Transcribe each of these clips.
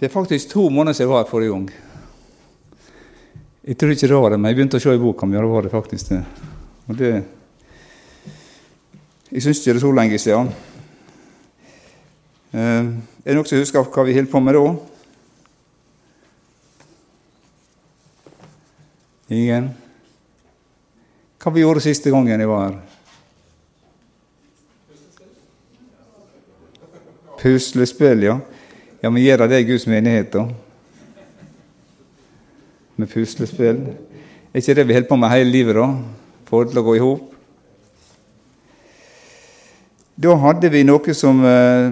Det er faktisk to måneder siden jeg var her forrige gang. Jeg tror ikke det var det, men jeg begynte å se i boka mi, og det var det faktisk det. Og det Jeg syns ikke det er så lenge siden. Eh, er det noen som husker hva vi holdt på med da? Ingen? Hva vi gjorde siste gangen jeg var her? Puslespill, ja. Ja, men gjør det i Guds menighet, da? Med puslespill? Er ikke det vi holder på med hele livet, da? Få det til å gå i hop? Da hadde vi noe som eh,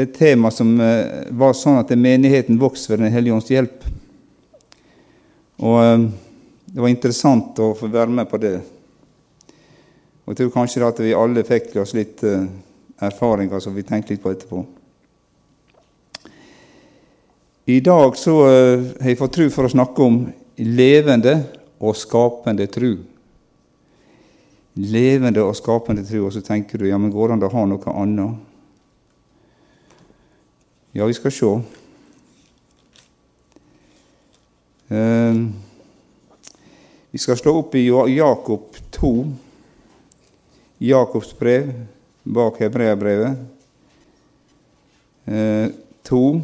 Et tema som eh, var sånn at menigheten vokser ved Den hellige ånds hjelp. Og eh, det var interessant å få være med på det. Og jeg tror kanskje at vi alle fikk oss litt erfaringer som vi tenkte litt på etterpå. I dag så har jeg fått tru for å snakke om levende og skapende tru levende og skapende tru, og så tenker du ja, men går det an å ha noe annet? Ja, vi skal se. Eh, vi skal slå opp i Jakob 2, Jakobs brev bak hebreabrevet. Eh, 2.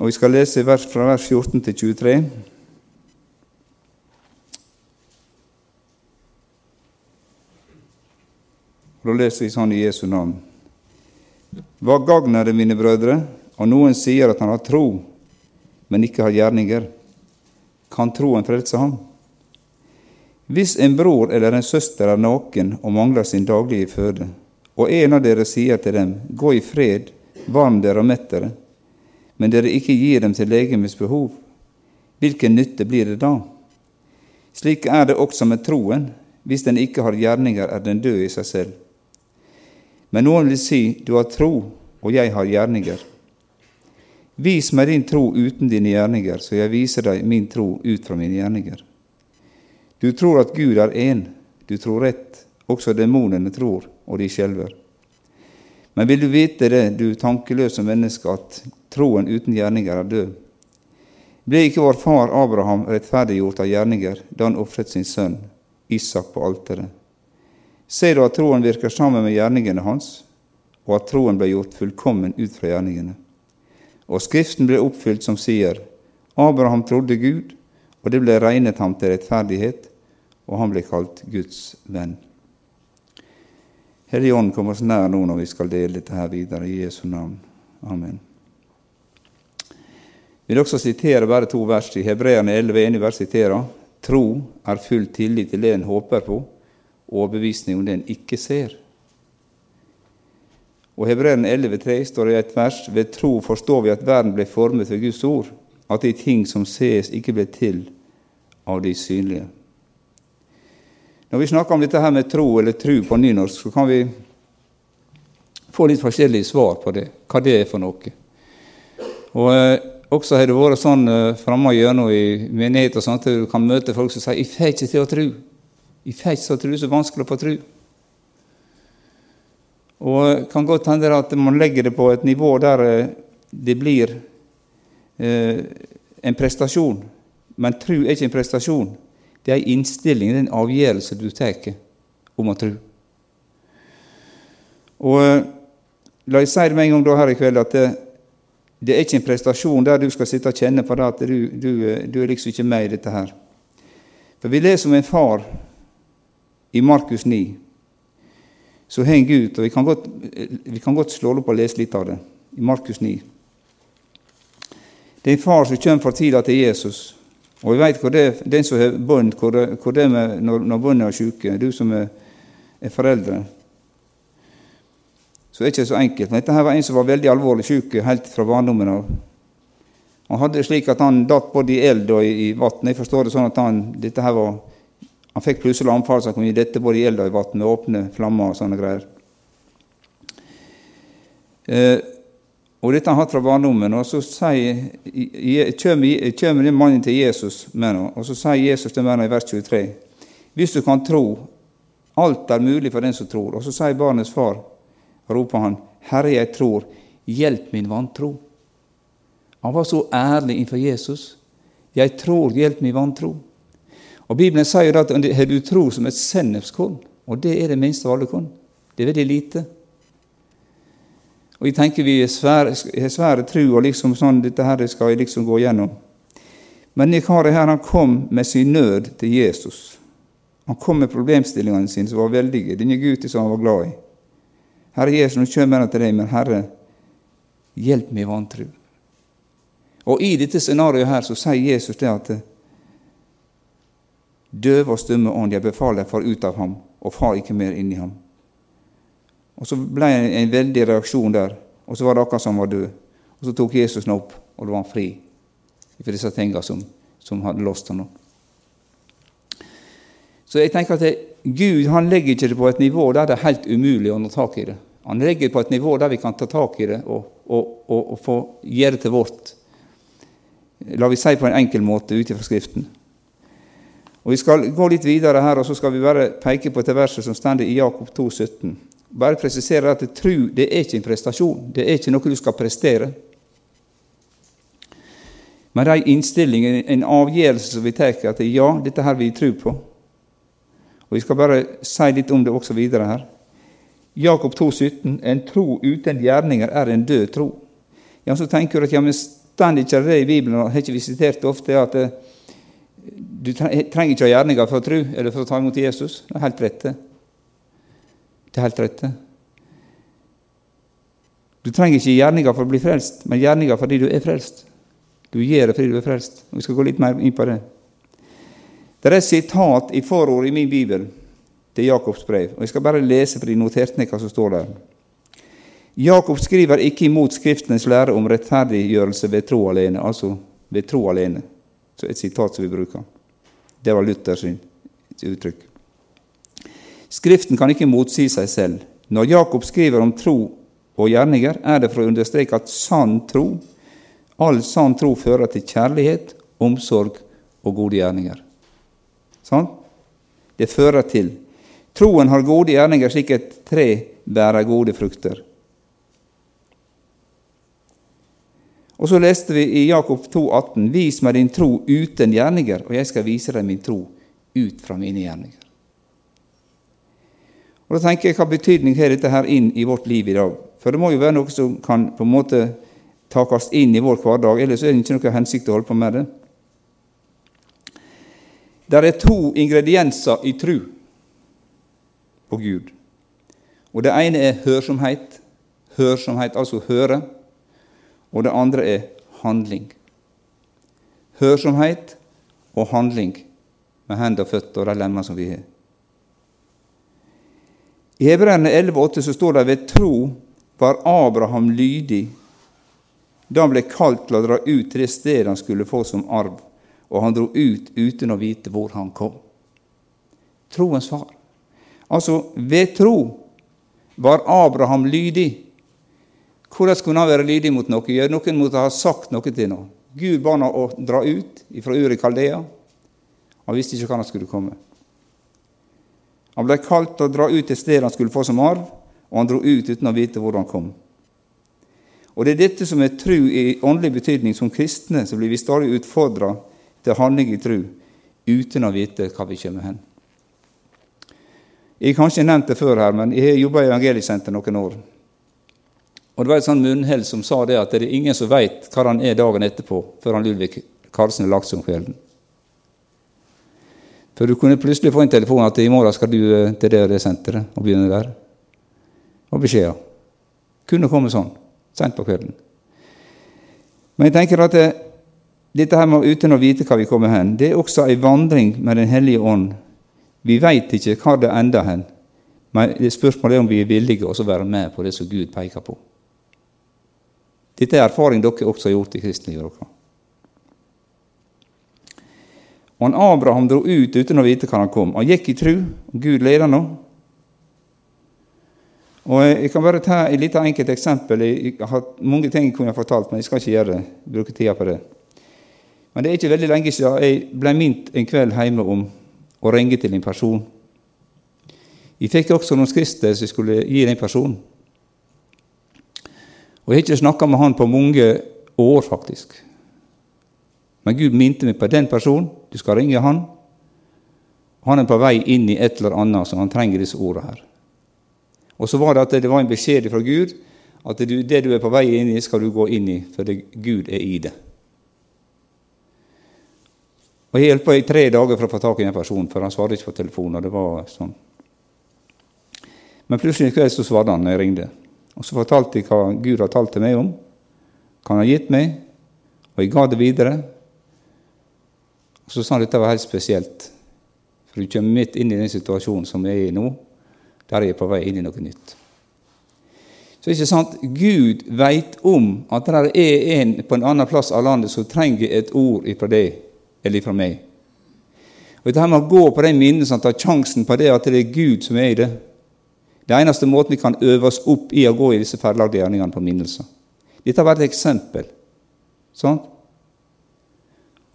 Og vi skal lese vers fra vers 14 til 23. Da leser vi sånn i Jesu navn. Hva gagner det, mine brødre, og noen sier at han har tro, men ikke har gjerninger? Kan troen frelse ham? Hvis en bror eller en søster er naken og mangler sin daglige føde, og en av dere sier til dem, gå i fred, varm dere og mett dere, men dere ikke gir dem til legemets behov, hvilken nytte blir det da? Slik er det også med troen, hvis den ikke har gjerninger, er den død i seg selv. Men noen vil si, du har tro, og jeg har gjerninger. Vis meg din tro uten dine gjerninger, så jeg viser deg min tro ut fra mine gjerninger. Du tror at Gud er én, du tror rett, også demonene tror, og de skjelver. Men vil du vite det, du tankeløse menneske, at troen uten gjerninger er død? Ble ikke vår far Abraham rettferdiggjort av gjerninger da han ofret sin sønn Isak på alteret? Ser du at troen virker sammen med gjerningene hans, og at troen ble gjort fullkommen ut fra gjerningene. Og Skriften ble oppfylt som sier, Abraham trodde Gud, og det ble regnet ham til rettferdighet, og han ble kalt Guds venn. Hellige Ånd, kom oss nær nå når vi skal dele dette her videre, i Jesu navn. Amen. Jeg vil også sitere bare to vers i Hebreerne 11, Enig vers siterer. Tro er full tillit til det en håper på, og overbevisning om det en ikke ser. Og Hebreerne 11,3 står det i et vers ved tro forstår vi at verden ble formet ved Guds ord, at de ting som ses, ikke ble til av de synlige. Når vi snakker om dette her med tro eller tru på nynorsk, så kan vi få litt forskjellige svar på det, hva det er for noe. Og eh, Også har det vært sånn eh, framme gjennom i menighet og sånt, at du kan møte folk som sier 'Jeg får ikke til å tru'. 'Jeg får ikke til å tru, så vanskelig å få tru. Og kan godt hende at man legger det på et nivå der eh, det blir eh, en prestasjon. Men tru er ikke en prestasjon. Det er en innstilling, det er en avgjørelse du tar om å tro. Og eh, la jeg si det med en gang da her i kveld at det, det, er ikke en prestasjon der du skal sitte og kjenne på det at du, du, eh, du er liksom ikke med i dette her. For vi leser om en far i Markus 9, så henger ut, og vi kan, godt, vi kan godt slå opp og lese litt av det, i Markus 9. Det er en far som kommer fra tida til Jesus. Og vi vet hvor det, den som har bånd, hvor, hvor det er når, når båndene er syke, du som er, er foreldre. Så det er ikke så enkelt. Men dette her var en som var veldig alvorlig sjuk helt fra barndommen av. Han hadde det slik at han datt både i eld og i, i vann. Jeg forstår det sånn at han, dette her var han fikk plutselig anfall som kunne gi dette både i eld og i vann, med åpne flammer og sånne greier. Eh, og dette har han hatt fra barndommen. Og så kommer den mannen til Jesus med noe, og så sier Jesus til mennene i vers 23.: Hvis du kan tro, alt er mulig for den som tror. Og så sier barnets far, roper han, Herre, jeg tror, hjelp min vantro. Han var så ærlig innenfor Jesus. Jeg tror, hjelp min vantro. Og Bibelen sier jo at har du tro som et sennepskorn, og det er det minste av alle korn. Det er veldig lite. Og jeg tenker vi har svære, tro, og liksom sånn, dette her skal jeg liksom gå gjennom. Men denne karen her, han kom med sin nød til Jesus. Han kom med problemstillingene sine som var veldige. Denne gutten som han var glad i. Herre Jesus, nå kommer jeg til deg, men Herre, hjelp meg vantro. Og i dette scenarioet her så sier Jesus det at døve og stumme ånd, jeg befaler far ut av ham, og far ikke mer inn i ham. Og Så ble det en veldig reaksjon der, og så var det akkurat som han var død. Og Så tok Jesus ham opp, og da var han fri for disse tingene som, som hadde låst ham. Så jeg tenker at det, Gud han legger ikke det på et nivå der det er helt umulig å nå tak i det. Han legger det på et nivå der vi kan ta tak i det og, og, og, og få gjøre det til vårt. La vi si på en enkel måte ut ifra Skriften. Og Vi skal gå litt videre her, og så skal vi bare peke på et verset som står i Jakob 2, 17. Bare presisere at tro det er ikke en prestasjon. Det er ikke noe du skal prestere. Men det er en innstilling, en avgjørelse som vi tar, at ja, dette her vil vi tro på. Og Vi skal bare si litt om det også videre her. Jakob 2,17.: En tro uten gjerninger er en død tro. Ja, Så tenker du at ja, men står ikke det i Bibelen, og har ikke vi sitert ofte at eh, du trenger ikke ha gjerninger for å tro eller for å ta imot Jesus. Det er helt rett. Det er helt rett. Du trenger ikke gjerninger for å bli frelst, men gjerninger fordi du er frelst. Du gjør det fordi du er frelst. Vi skal gå litt mer inn på det. Det er et sitat i forordet i min bibel til Jakobs brev. og Jeg skal bare lese for de noterte ned hva som står der. Jakob skriver ikke imot Skriftenes lære om rettferdiggjørelse ved tro alene, altså ved tro alene. Så et sitat som vi bruker. Det var Luthers uttrykk. Skriften kan ikke motsi seg selv. Når Jakob skriver om tro og gjerninger, er det for å understreke at sann tro, all sann tro, fører til kjærlighet, omsorg og gode gjerninger. Sånn? Det fører til. Troen har gode gjerninger slik et tre bærer gode frukter. Og så leste vi i Jakob 2, 18, Vis meg din tro uten gjerninger, og jeg skal vise deg min tro ut fra mine gjerninger. Og Da tenker jeg, Hva betydning har dette her inn i vårt liv i dag? For det må jo være noe som kan på en måte takast inn i vår hverdag, ellers er det ikke noe hensikt å holde på med det. Det er to ingredienser i tru på Gud. Og Det ene er hørsomhet. Hørsomhet, altså høre og det andre er handling. Hørsomhet og handling med hender og føtter og de lemmer som vi har. I Hebreerne 11,8 så står det ved tro var Abraham lydig da han ble kalt til å dra ut til det stedet han skulle få som arv, og han dro ut uten å vite hvor han kom. Troens far. Altså, ved tro var Abraham lydig hvordan kunne han være lydig mot noe? Ja, noen måtte ha sagt noe til noe. Gud ba ham å dra ut fra Uri Kaldea. Han visste ikke hva han skulle komme. Han ble kalt til å dra ut til stedet han skulle få som arv, og han dro ut uten å vite hvor han kom. Og Det er dette som er tru i åndelig betydning. Som kristne så blir vi stadig utfordra til handling i tru uten å vite hva vi kommer hen. Jeg har kanskje nevnt det før her, men jeg har jobba i Evangeliesenteret noen år. Og Det var et sånn munnhell som sa det at det er ingen som veit hva han er dagen etterpå, før han Ludvig Karlsen er lagt som om kvelden. For du kunne plutselig få en telefon at i morgen skal du eh, til det og det senteret og begynne der. Og beskjeder. Kunne komme sånn, seint på kvelden. Men jeg tenker at det, eh, dette her med uten å vite hva vi kommer hen, det er også ei vandring med Den hellige ånd. Vi veit ikke hva det ender hen, men spørsmålet er om vi er villige til å være med på det som Gud peker på. Dette er erfaring dere også har gjort i kristenlivet deres. Og han Abraham dro ut uten å vite hvor han kom. Han gikk i tru, og Gud leder nå. Og Jeg kan bare ta et lite enkelt eksempel. Jeg har mange ting jeg kunne fortalt, men jeg skal ikke gjøre det. bruke tida på det. Men det er ikke veldig lenge siden jeg ble minnet en kveld hjemme om å ringe til en person. Jeg fikk også noen skrifter som jeg skulle gi den personen. Og jeg har ikke snakka med han på mange år, faktisk. Men Gud minte meg på den personen. Du skal ringe han. Han er på vei inn i et eller annet, så han trenger disse ordene her. Og så var det at det var en beskjed fra Gud at det du er på vei inn i, skal du gå inn i, for Gud er i det. Og Jeg hjelpa i tre dager for å få tak i en person, for han svarte ikke på telefonen. og det var sånn. Men plutselig en kveld så svarte han når jeg ringte. Og Så fortalte jeg hva Gud har talt til meg om, hva han har gitt meg, og jeg ga det videre. Og Så sa han dette var helt spesielt, for du kommer midt inn i den situasjonen som jeg er i nå, der jeg er på vei inn i noe nytt. Så ikke sant, Gud veit om at det er en på en annen plass av landet som trenger et ord ifra deg eller ifra meg. Og Dette med å gå på de minnene, som ta sjansen på det at det er Gud som er i det. Det eneste måten vi kan øve oss opp i å gå i disse ferdiglagte gjerningene på minnelser. Dette har vært et eksempel. Sånn?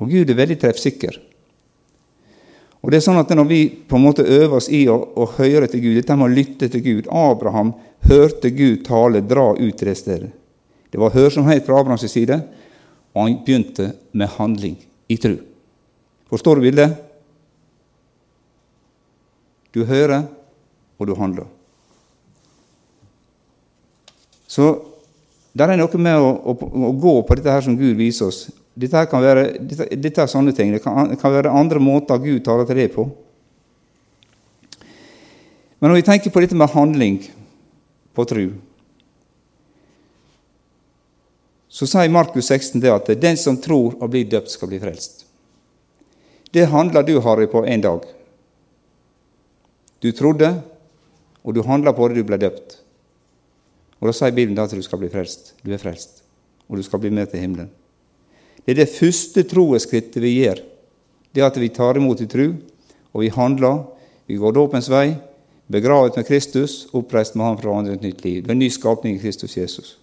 Og Gud er veldig treffsikker. Og det er sånn at Når vi på en måte øver oss i å, å høre til Gud, dette med å lytte til Gud Abraham hørte Gud tale, dra ut til det stedet. Det var hørsomhet fra Abrahams side, og han begynte med handling i tru. Forstår du bildet? Du hører, og du handler. Så det er noe med å, å, å, gå på dette her som Gud viser oss. Dette, kan være, dette, dette er sånne ting. Det kan, kan, være andre måter Gud taler til deg på. Men når vi tenker på dette med handling på tru, så sier Markus 16 det at den som tror og blir døpt, skal bli frelst. Det handler du, Harry, på en dag. Du trodde, og du handla på det, du ble døpt. Og Da sier Bibelen at du skal bli frelst. Du er frelst, og du skal bli med til himmelen. Det er det første troeskrittet vi gjør. Det at vi tar imot i tru, og vi handler. Vi går dåpens vei, begravet med Kristus, oppreist med Han fra andre et nytt liv. Det er en ny skapning i Kristus Jesus.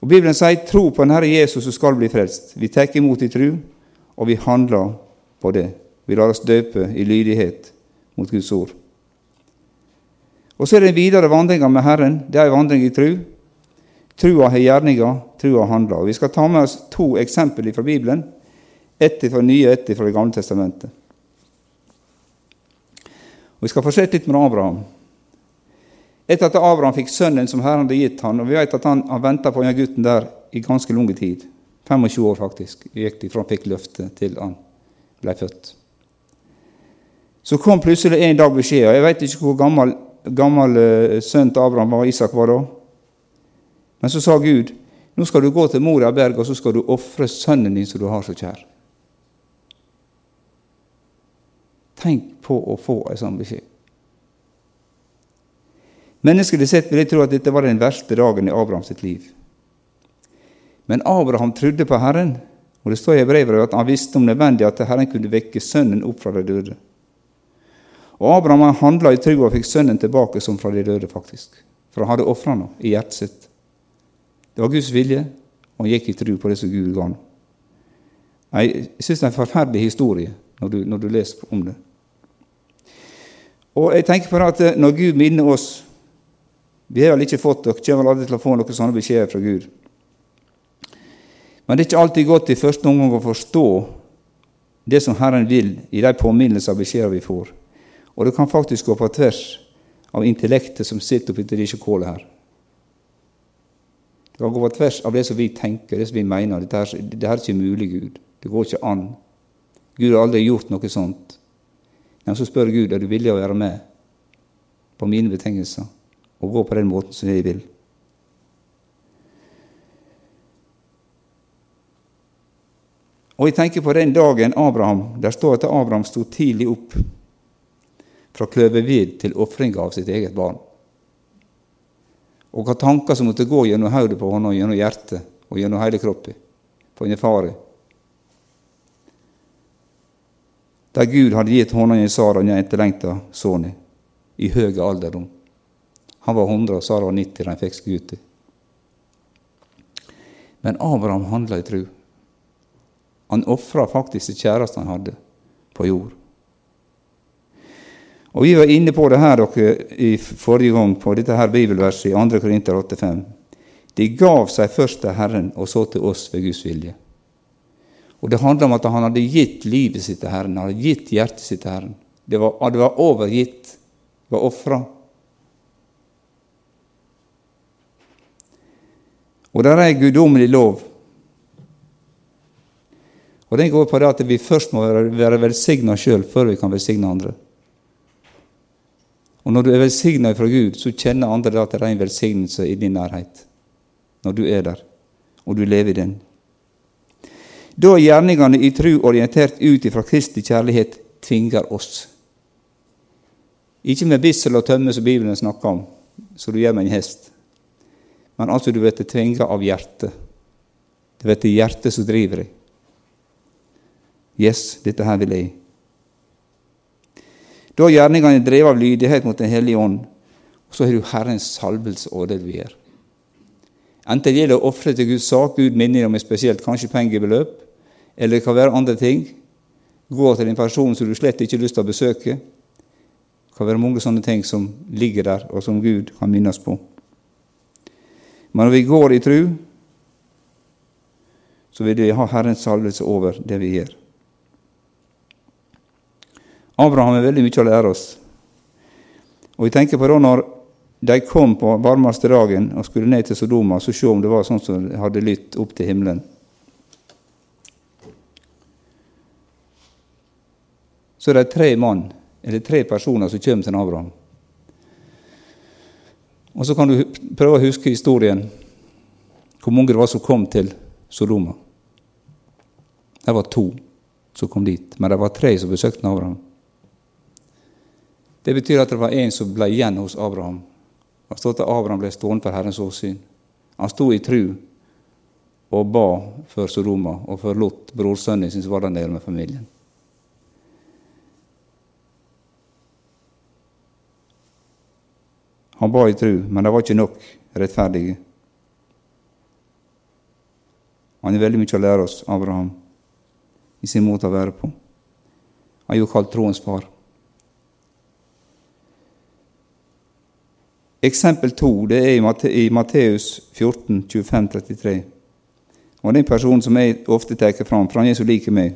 Og Bibelen sier tro på den Herre Jesus, som skal bli frelst. Vi tar imot i tru, og vi handler på det. Vi lar oss døpe i lydighet mot Guds ord. Og så er det en videre vandringa med Herren. Det er en vandring i tru. Trua har gjerninger, trua handler. Vi skal ta med oss to eksempel fra Bibelen. Ett fra Nye ett fra Det gamle testamentet. Og Vi skal fortsette litt med Abraham. Etter at Abraham fikk sønnen som Herren hadde gitt han, og Vi vet at han har venta på denne gutten der i ganske lang tid. 25 år, faktisk. gikk de fra han fikk løftet til han ble født. Så kom plutselig en dag beskjed, og jeg vet ikke hvor gammel, gammel uh, sønnen til Abraham var, Isak var da. Men så sa Gud nå skal du gå til Moria berg, og så skal du ofre sønnen din som du har så kjær. Tenk på å få en sånn beskjed. Menneskene sett vil jeg tro at dette var den verste dagen i Abrahams sitt liv. Men Abraham trodde på Herren, og det står i brevet at han visste om nødvendig at Herren kunne vekke sønnen opp fra de døde. Og Abraham handla i trua og fikk sønnen tilbake som fra de døde, faktisk. For han hadde ofra noe i hjertet sitt. Det var Guds vilje, og han gikk i tro på det som Gud ga ham. Jeg syns det er en forferdelig historie når du, når du leser om det. Og jeg tenker på det at eh, når Gud minner oss Vi har vel ikke fått og kommer aldri til å få noen sånne beskjeder fra Gud. Men det er ikke alltid godt i første omgang å forstå det som Herren vil i de påminnelser og beskjeder vi får. Og det kan faktisk gå på tvers av intellektet som sitter oppi disse kålene her. Det kan gå på tvers av det som vi tenker, det som vi mener. Dette er, dette er ikke mulig, Gud. Det går ikke an. Gud har aldri gjort noe sånt. Men så spør Gud er du villig å være med på mine betingelser og gå på den måten som jeg vil. Og jeg tenker på den dagen Abraham, Der står at Abraham sto tidlig opp fra kløvervid til ofringa av sitt eget barn. Og hva tanker som måtte gå gjennom hodet på henne, gjennom hjertet og gjennom hele kroppen på en fare. Der Gud hadde gitt hånda i Sara den etterlengta sønnen i høy alderdom. Han var 100, og Sara var 90 da han fikk gutten. ut. Men Abraham handla i tru. Han ofra faktisk det kjæreste han hadde på jord. Og Vi var inne på det her dere, i forrige gang, på dette her bibelverset i 2. Korinter 8,5. De gav seg først til Herren, og så til oss ved Guds vilje. Og Det handler om at han hadde gitt livet sitt til Herren, han hadde gitt hjertet sitt til Herren. Det var, det var overgitt, det var ofra. Og der er ei guddommelig lov. Og Den går på det at vi først må være velsigna sjøl før vi kan velsigne andre. Og Når du er velsigna fra Gud, så kjenner andre at det er en velsignelse i din nærhet. Når du er der, og du lever i den. Da er gjerningene i tru orientert ut ifra Kristi kjærlighet tvinger oss. Ikke med bissel og tømme, som Bibelen snakker om, som du gjør med en hest. Men altså, du blir tvinga av hjertet. Det blir hjertet som driver deg. Yes, dette her vil jeg. Da er gjerningene drevet av lydighet mot Den hellige ånd, og så har du Herrens salvelse og det du gjør. Enten det gjelder å ofre til Guds sak, Gud minner om et spesielt, kanskje pengebeløp, eller det kan være andre ting. Gå til en person som du slett ikke har lyst til å besøke. Det kan være mange sånne ting som ligger der, og som Gud kan minnes på. Men når vi går i tru, så vil vi ha Herrens salvelse over det vi gjør. Abraham har veldig mye å lære oss. Og jeg tenker på da når de kom på varmeste dagen og skulle ned til Sodoma så se om det var sånn som hadde lytt opp til himmelen. Så det er tre mann, eller tre personer som kommer til Abraham. Og så kan du prøve å huske historien, hvor mange det var som kom til Sodoma. Det var to som kom dit, men det var tre som besøkte Abraham. Det betyr at det var en som ble igjen hos Abraham. Det står at Abraham ble stående for Herrens åsyn. Han sto i tru og ba for Sodoma og for Lot, brorsønnen sin, som var der nede med familien. Han ba i tru, men det var ikke nok rettferdige. Han har veldig mye å lære oss, Abraham, i sin måte å være på. Han er jo kalt troens far. Eksempel to det er i Matteus 14, 25-33. Og Det er en person som jeg ofte tar fram, for han er så lik meg.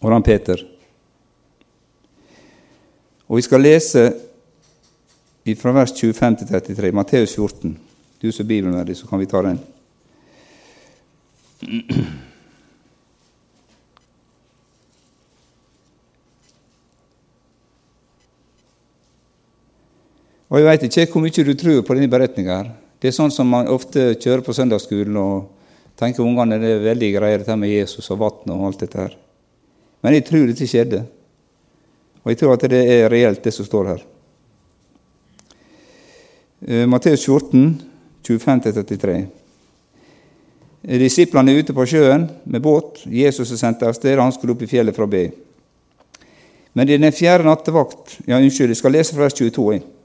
Og han Peter. Og Vi skal lese fra vers 25 33, Matteus 14. Du som er bibelverdig, så kan vi ta den. Og Jeg veit ikke hvor mye du tror på denne beretninga. Det er sånn som man ofte kjører på søndagsskolen og tenker ungene det er veldig greier, dette med Jesus og vann og alt dette her. Men jeg tror dette skjedde. Og jeg tror at det er reelt, det som står her. Eh, Matteus 14, 25-33. Disiplene er ute på sjøen med båt. Jesus er sendt av sted, han skulle opp i fjellet for å be. Men i den fjerde nattevakt Ja, unnskyld, jeg skal lese fra vers 22.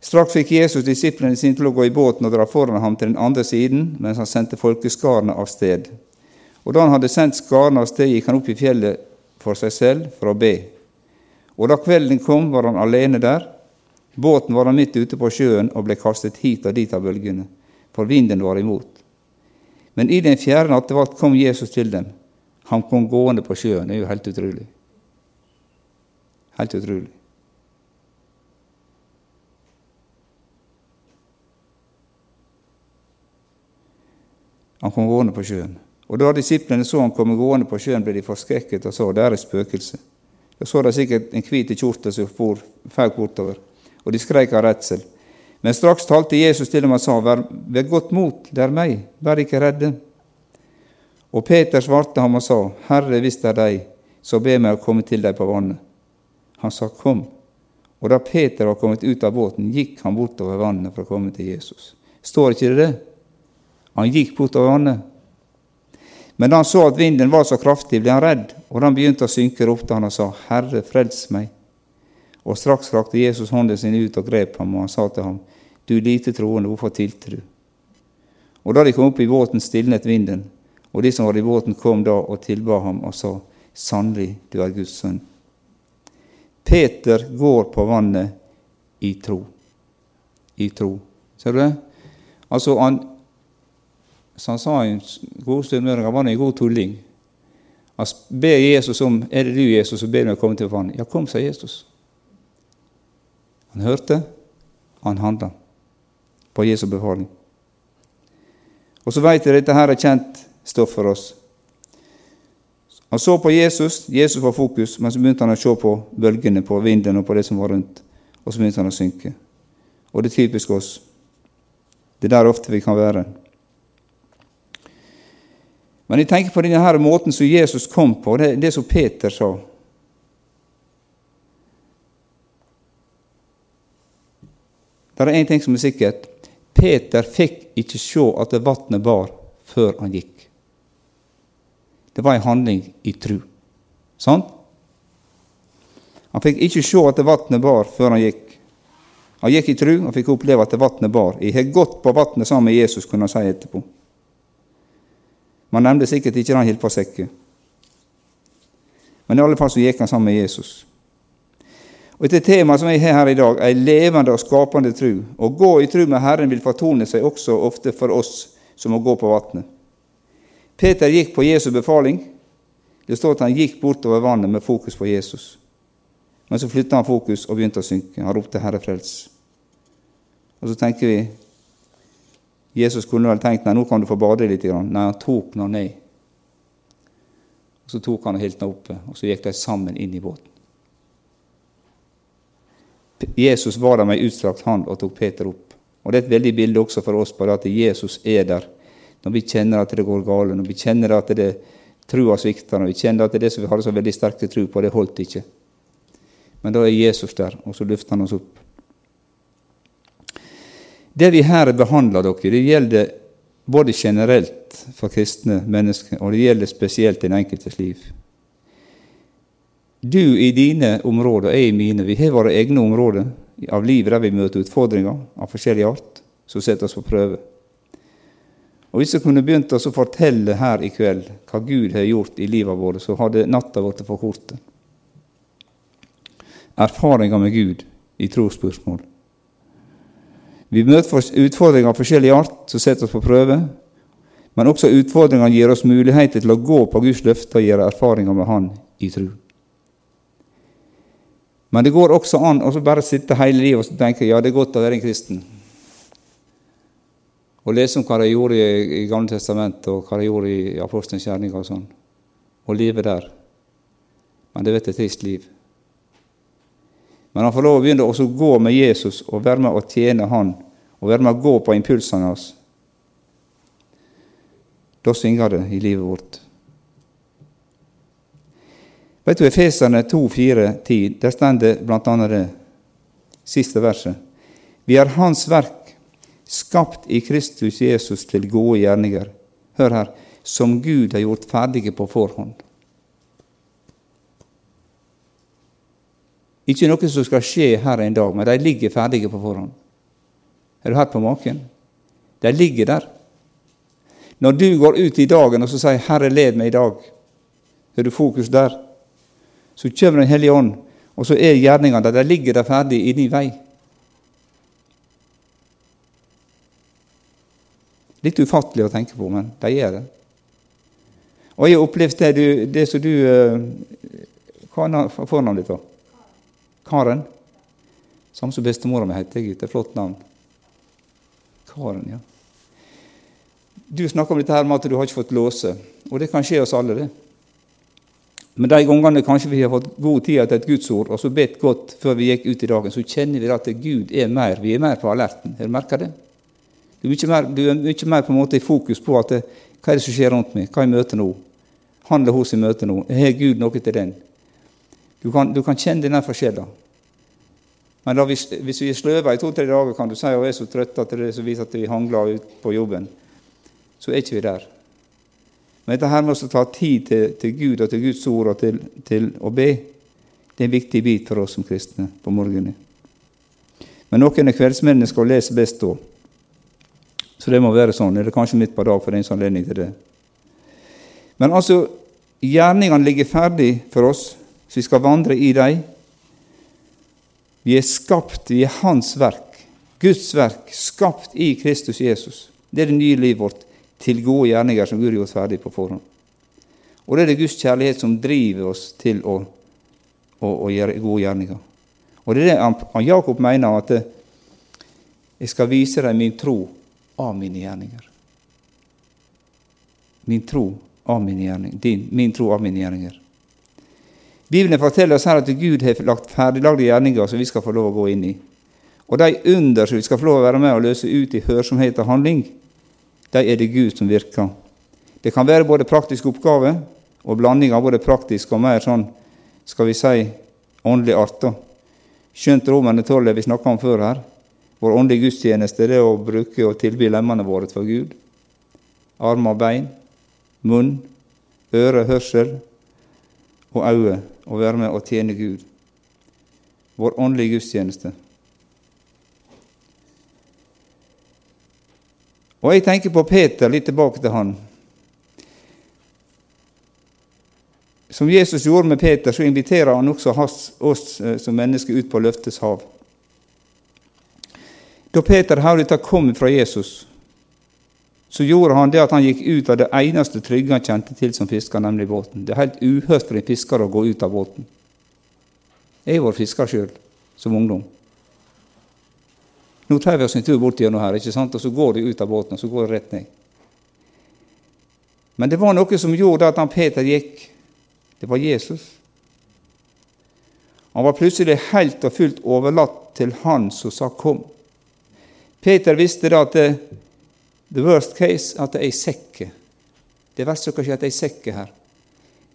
Straks fikk Jesus disiplene sine til å gå i båten og dra foran ham til den andre siden, mens han sendte folkeskarene av sted. Og da han hadde sendt skarene av sted, gikk han opp i fjellet for seg selv for å be. Og da kvelden kom, var han alene der. Båten var han midt ute på sjøen og ble kastet hit og dit av bølgene, for vinden var imot. Men i den fjerde nattevakt kom Jesus til dem. Han kom gående på sjøen. Det er jo helt utrolig. Helt utrolig. Han kom gående på sjøen. Og Da disiplene så han komme gående på sjøen, ble de forskrekket og sa det er et spøkelse. Da så de sikkert en hvit kjortel som for fauk bortover, og de skreik av redsel. Men straks talte Jesus til dem og sa, vær vær godt mot, det er meg, vær ikke redde. Og Peter svarte ham og sa, Herre, hvis det er deg, så be meg å komme til deg på vannet. Han sa, kom. Og da Peter var kommet ut av båten, gikk han bortover vannet for å komme til Jesus. Står ikke det det? Han gikk bortover vannet. Men da han så at vinden var så kraftig, ble han redd, og han begynte å synke, ropte han og sa, Herre, frels meg. Og straks rakte Jesus hånden sin ut og grep ham, og han sa til ham, Du lite troende, hvorfor tilte du? Og da de kom opp i båten, stilnet vinden, og de som var i båten, kom da og tilba ham og sa, Sannelig, du er Guds sønn. Peter går på vannet i tro. I tro. Ser du det? Altså, han, så han sa en god stund med han var en god tulling. Han ber Jesus om er det du, Jesus, som ber meg komme til vannet. Ja, kom, sa Jesus. Han hørte, han handla på Jesu befaling. Og så vet jeg dette her er kjent stoff for oss. Han så på Jesus, Jesus var fokus, men så begynte han å se på bølgene, på vinden og på det som var rundt. Og så begynte han å synke. Og det er typisk oss. Det er der ofte vi kan være. Men jeg tenker på denne her måten som Jesus kom på, det, det som Peter sa. Det er én ting som er sikkert. Peter fikk ikke se at vannet bar, før han gikk. Det var en handling i tru. Sant? Han fikk ikke se at vannet bar, før han gikk. Han gikk i tru og fikk oppleve at vannet bar. Jeg har gått på vannet sammen med Jesus, kunne han si etterpå. Man nevnte sikkert ikke den hilpasekket. Men i alle fall så gikk han sammen med Jesus. Og Etter temaet som jeg har her i dag, er levende og skapende tru. Å gå i tru med Herren vil fortone seg også ofte for oss som må gå på vannet. Peter gikk på Jesu befaling. Det står at han gikk bortover vannet med fokus på Jesus. Men så flytta han fokus og begynte å synke. Han ropte 'Herre, frels'. Og så tenker vi Jesus kunne vel tenkt nei, nå kan du få bade litt. Nei, han tok henne ned. Så tok han og hilte henne oppe, og så gikk de sammen inn i båten. Jesus var der med utstrakt hånd og tok Peter opp. Og Det er et veldig bilde også for oss på det at Jesus er der når vi kjenner at det går galt, når vi kjenner at det trua svikter, når vi kjenner at det som vi hadde så veldig sterke tro på, det holdt ikke. Men da er Jesus der, og så løfter han oss opp. Det vi her behandler dere, det gjelder både generelt for kristne mennesker, og det gjelder spesielt den enkeltes liv. Du i dine områder, jeg i mine. Vi har våre egne områder av livet der vi møter utfordringer av forskjellig art som setter oss på prøve. Og Hvis jeg kunne begynt å fortelle her i kveld hva Gud har gjort i livet vårt, så hadde natta blitt for kort. Erfaringer med Gud i trosspørsmål. Vi møter utfordringer av forskjellig art som setter oss på prøve, men også utfordringene gir oss muligheter til å gå på Guds løfte og gjøre erfaringer med Han i tro. Men det går også an å bare sitte hele livet og tenke ja, det er godt å være en kristen og lese om hva de gjorde i, Gamle testamentet, og hva de gjorde i Apostelens gjerninger og sånn, og livet der. Men det vet et trist liv. Men han får lov å begynne å gå med Jesus og være med å tjene Han, og være med å gå på impulsene hans. Da svinger det i livet vårt. Vet du, Efeserne 2, 4, 10, der står det bl.a. det siste verset. Vi er Hans verk skapt i Kristus Jesus til gode gjerninger. Hør her som Gud har gjort ferdige på forhånd. Ikke noe som skal skje her en dag, men de ligger ferdige på forhånd. Er du her på maken? De ligger der. Når du går ut i dagen og så sier 'Herre, led meg i dag', har du fokus der. Så kommer Den hellige ånd, og så er gjerningene der. De ligger der ferdig inni vei. Litt ufattelig å tenke på, men de gjør det. Og jeg har opplevd det, det som du eh, Hva er fornavnet ditt? Karen? Samme som bestemora mi heter. Det er flott navn. Karen, ja. Du snakker om dette her med at du har ikke fått låse, og det kan skje oss alle, det. Men de gangene kanskje vi har fått god tid til et gudsord, og så bedt godt før vi gikk ut i dagen, så kjenner vi at Gud er mer, vi er mer på alerten. Har du merka det? Du er mye mer, du er mye mer på en måte i fokus på at det, hva er det som skjer rundt meg, hva er møtet nå? Handler hos i møtet nå? Har Gud noe til den? Du kan, du kan kjenne denne forskjellen. Men da, hvis, hvis, vi er sløva i to-tre dager, kan du si at vi er så trøtte at det så viser at vi hangler ut på jobben, så er ikke vi der. Men dette her med å ta tid til, til, Gud og til Guds ord og til, til, å be, det er en viktig bit for oss som kristne på morgenen. Men noen er kveldsmennesker og leser best da. Så det må være sånn. Eller kanskje midt på dag for en anledning til det? Men altså, gjerningene ligger ferdig for oss, så vi skal vandre i dem. Vi er skapt, vi er Hans verk, Guds verk, skapt i Kristus Jesus. Det er det nye livet vårt til gode gjerninger som Gud har gjort ferdig på forhånd. Og det er det Guds kjærlighet som driver oss til å, å, å gjøre gode gjerninger. Og det er det han, Jakob mener, at jeg skal vise deg min tro av mine gjerninger. Min tro av mine gjerninger. Din, min tro av mine gjerninger. Bibelen forteller oss her at Gud har lagt ferdiglagde gjerninger som vi skal få lov å gå inn i. Og de under som vi skal få lov å være med og løse ut i hørsomhet og handling, de er det Gud som virker. Det kan være både praktisk oppgave og blanding av både praktisk og mer sånn, skal vi si, åndelig art. Skjønt Romerne 12 vi snakka om før her. Vår åndelige gudstjeneste er det å bruke og tilby lemmene våre for Gud. Armer og bein, munn, øre, hørsel og øyne og være med og tjene Gud. Vår åndelige gudstjeneste. Og jeg tenker på Peter, litt tilbake til han. Som Jesus gjorde med Peter, så inviterer han også oss eh, som mennesker ut på løftets hav. Da Peter hørte kom fra Jesus, så gjorde han det at han gikk ut av det eneste trygge han kjente til som fisker, nemlig båten. Det er helt uhørt for en fisker å gå ut av båten. Jeg var fisker sjøl, som ungdom. Nå tar vi oss en tur bort gjennom her, ikke sant? og så går de ut av båten, og så går det rett ned. Men det var noe som gjorde at han Peter gikk. Det var Jesus. Han var plutselig helt og fullt overlatt til Han som sa 'kom'. Peter visste da at det, The worst case at det er ei sekke. Det verste som kan skje, at det er ei sekke her.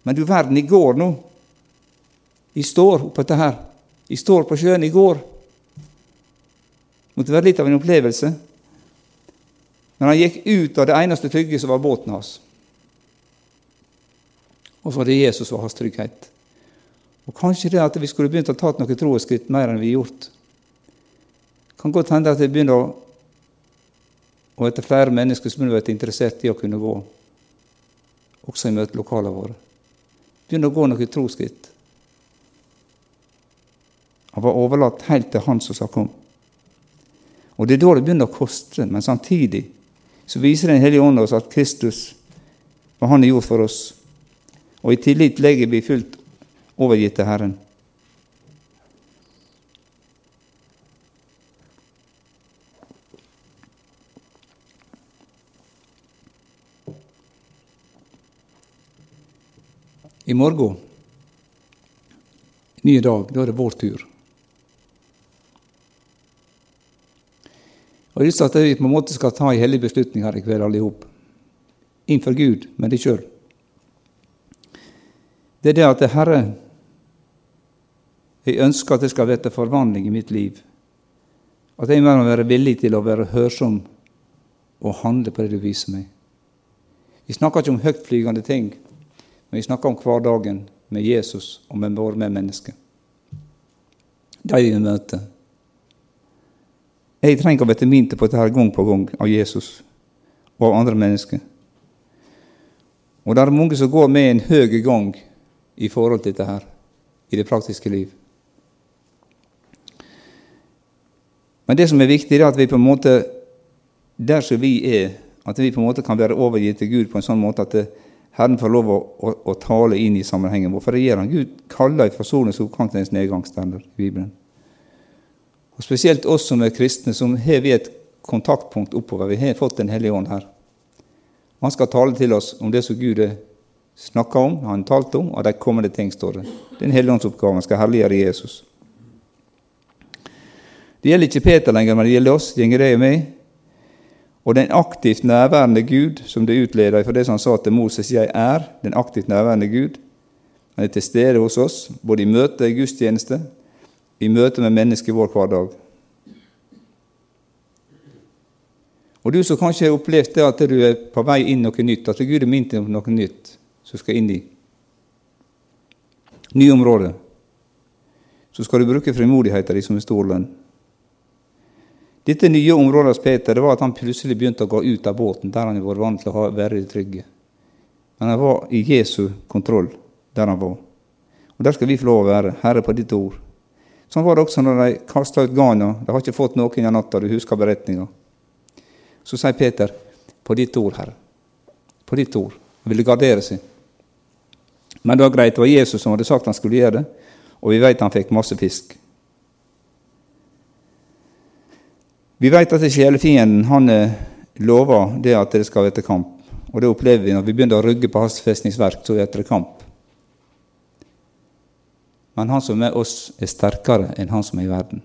Men du verden, i går nå Jeg står oppå dette her. Jeg står på sjøen i går. Det Måtte være litt av en opplevelse. Men han gikk ut av det eneste trygge som var båten hans. Og så var det Jesus som var hans trygghet. Og kanskje det at vi skulle begynt å ta noen troeskritt mer enn vi har gjort. Kan godt hende at vi begynner å og etter flere mennesker som har vært interessert i å kunne gå, også i møtelokalene våre. Begynne å gå noen troskritt. Han var overlatt helt til han som sa kom. Og Det er da det begynner å koste, men samtidig så viser Den hellige ånd oss at Kristus, hva Han har gjort for oss. Og i tillit legger vi fullt overgitt til Herren. I morgen, ny dag, da er det vår tur. Og Jeg har lyst til at vi på en måte skal ta en hellig beslutning her i kveld, alle i Innenfor Gud, men deg sjøl. Det er det at Herre, jeg ønsker at det skal bli forvandling i mitt liv. At jeg må være villig til å være hørsom og handle på det du viser meg. Vi snakker ikke om høytflygende ting, men vi snakker om hverdagen med Jesus og med våre medmennesker. De vi møter. Jeg trenger å bli minnet på dette gang på gang av Jesus og av andre mennesker. Og det er mange som går med en høy gang i forhold til dette her, i det praktiske liv. Men det som er viktig, er at vi på en måte, der som vi er, at vi på en måte kan være overgitt til Gud på en sånn måte at det, Herren får lov å, å, å, tale inn i sammenhengen Hvorfor det gjør han. Gud kaller oppgang til dens nedgangsstender i Bibelen. Og Spesielt oss som er kristne, som har vi et kontaktpunkt oppover. Vi har fått Den hellige ånd her. Han skal tale til oss om det som Gud snakker om, han talte om, og de kommende ting, står det. Den hellige ånds oppgave skal herliggjøre Jesus. Det gjelder ikke Peter lenger, men det gjelder oss. Gjenger det meg? Og den aktivt nærværende Gud, som det utleder fra det som han sa til Moses 'Jeg er', den aktivt nærværende Gud, han er til stede hos oss, både i møte i gudstjeneste, i møte med mennesker i vår hverdag. Og du som kanskje har opplevd det at du er på vei inn noe nytt, at Gud er minnet om noe nytt som skal inn i nye områder, så skal du bruke frimodigheten din som en stor lønn. Dette nye området hos Peter det var at han plutselig begynte å gå ut av båten, der han var vant til å være trygge. Men han var i Jesu kontroll der han var. Og Der skal vi få lov å være. Herre, på ditt ord Sånn var det også når de kasta ut Ghana. De har ikke fått noen i natta, du husker beretninga. Så sier Peter, på ditt ord, Herre. På ditt ord. Han ville gardere seg. Men det var greit, det var Jesus som hadde sagt han skulle gjøre det, og vi vet han fikk masse fisk. Vi vet at sjelefienden han eh, lover det at det skal være kamp. Og det opplever vi når vi begynner å rugge på hans festningsverk, så er det kamp. Men han som er med oss, er sterkere enn han som er i verden.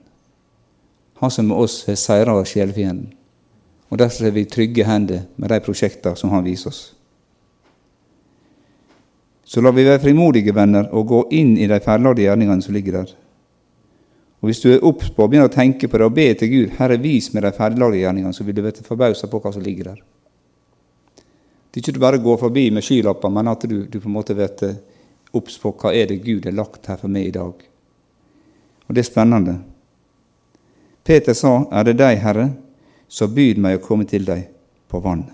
Han som er med oss, har seira sjelefienden. Og Derfor er vi trygge hender med de prosjektene som han viser oss. Så la vi være frimodige, venner, og gå inn i de ferdiglagde gjerningene som ligger der. Og Hvis du er obs på og begynner å tenke på det og be til Gud Herre, vis meg de ferdiglagde gjerningene, så vil du bli forbausa på hva som ligger der. Det er ikke bare går forbi med skylapper, men at du, du på en måte blir obs på hva er det Gud har lagt her for meg i dag. Og det er spennende. Peter sa, er det deg, Herre, så byd meg å komme til deg på vannet.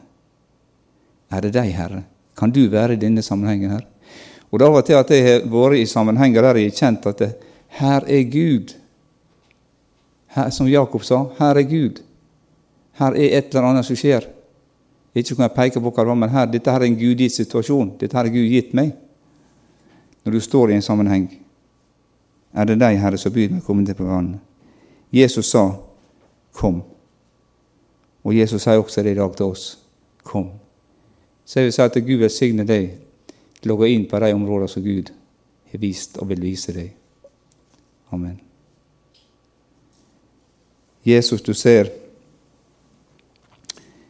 Er det deg, Herre? Kan du være i denne sammenhengen her? Og det av og til at jeg har vært i sammenhenger der jeg har kjent at det, her er Gud. Her, som Jakob sa, her er Gud. Her er et eller annet som skjer. Ikke kan jeg peke på hva det var, men her, dette her er en gudgitt situasjon. Dette her har Gud gitt meg. Når du står i en sammenheng, er det deg, Herre, som byr meg å komme til på vannet. Jesus sa 'kom'. Og Jesus sier også det i dag til oss 'kom'. Så jeg vil si at Gud velsigne deg til å gå inn på de områdene som Gud har vist og vil vise deg. Amen. Jesus, du ser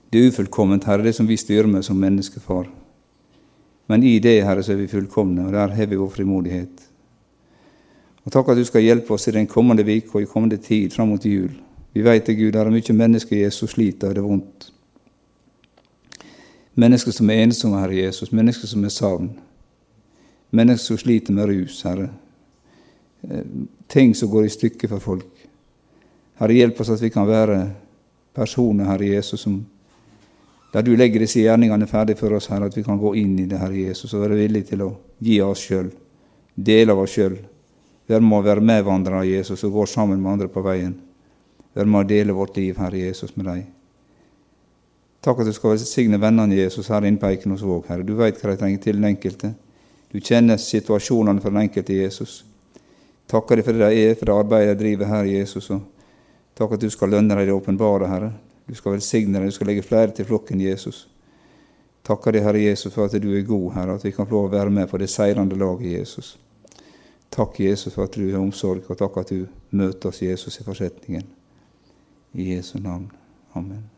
det er ufullkomment, Herre, det som vi styrer med som menneskefar. Men i det, Herre, så er vi fullkomne, og der har vi vår frimodighet. Og Takk at du skal hjelpe oss i den kommende uke og i kommende tid fram mot jul. Vi vet det, Gud, det er mye mennesker Jesus sliter, og det er vondt. Mennesker som er ensomme, Herre Jesus, mennesker som er savn. Mennesker som sliter med rus, Herre. Eh, ting som går i stykker for folk. Herre, hjelp oss at vi kan være personer, Herre Jesus, som der du legger disse gjerningene ferdig for oss, Herre, at vi kan gå inn i det, Herre Jesus, og være villige til å gi oss sjøl, dele av oss sjøl. Vi må være medvandrere av Jesus og gå sammen med andre på veien. Vi må dele vårt liv, Herre Jesus, med deg. Takk at du skal velsigne vennene Jesus her inne på Eikenosvåg, Herre. Du veit hva de trenger til den enkelte. Du kjenner situasjonene for den enkelte Jesus. Takker deg for det de er, for det arbeidet de driver her, Jesus. Og takk at du skal lønne deg det åpenbare, Herre. Du skal velsigne deg, du skal legge flere til flokken, Jesus. Takker deg, Herre Jesus, for at du er god, Herre, at vi kan få lov å være med på det seirende laget, Jesus. Takk, Jesus, for at du har omsorg, og takk at du møter oss, Jesus, i forsetningen. I Jesu navn. Amen.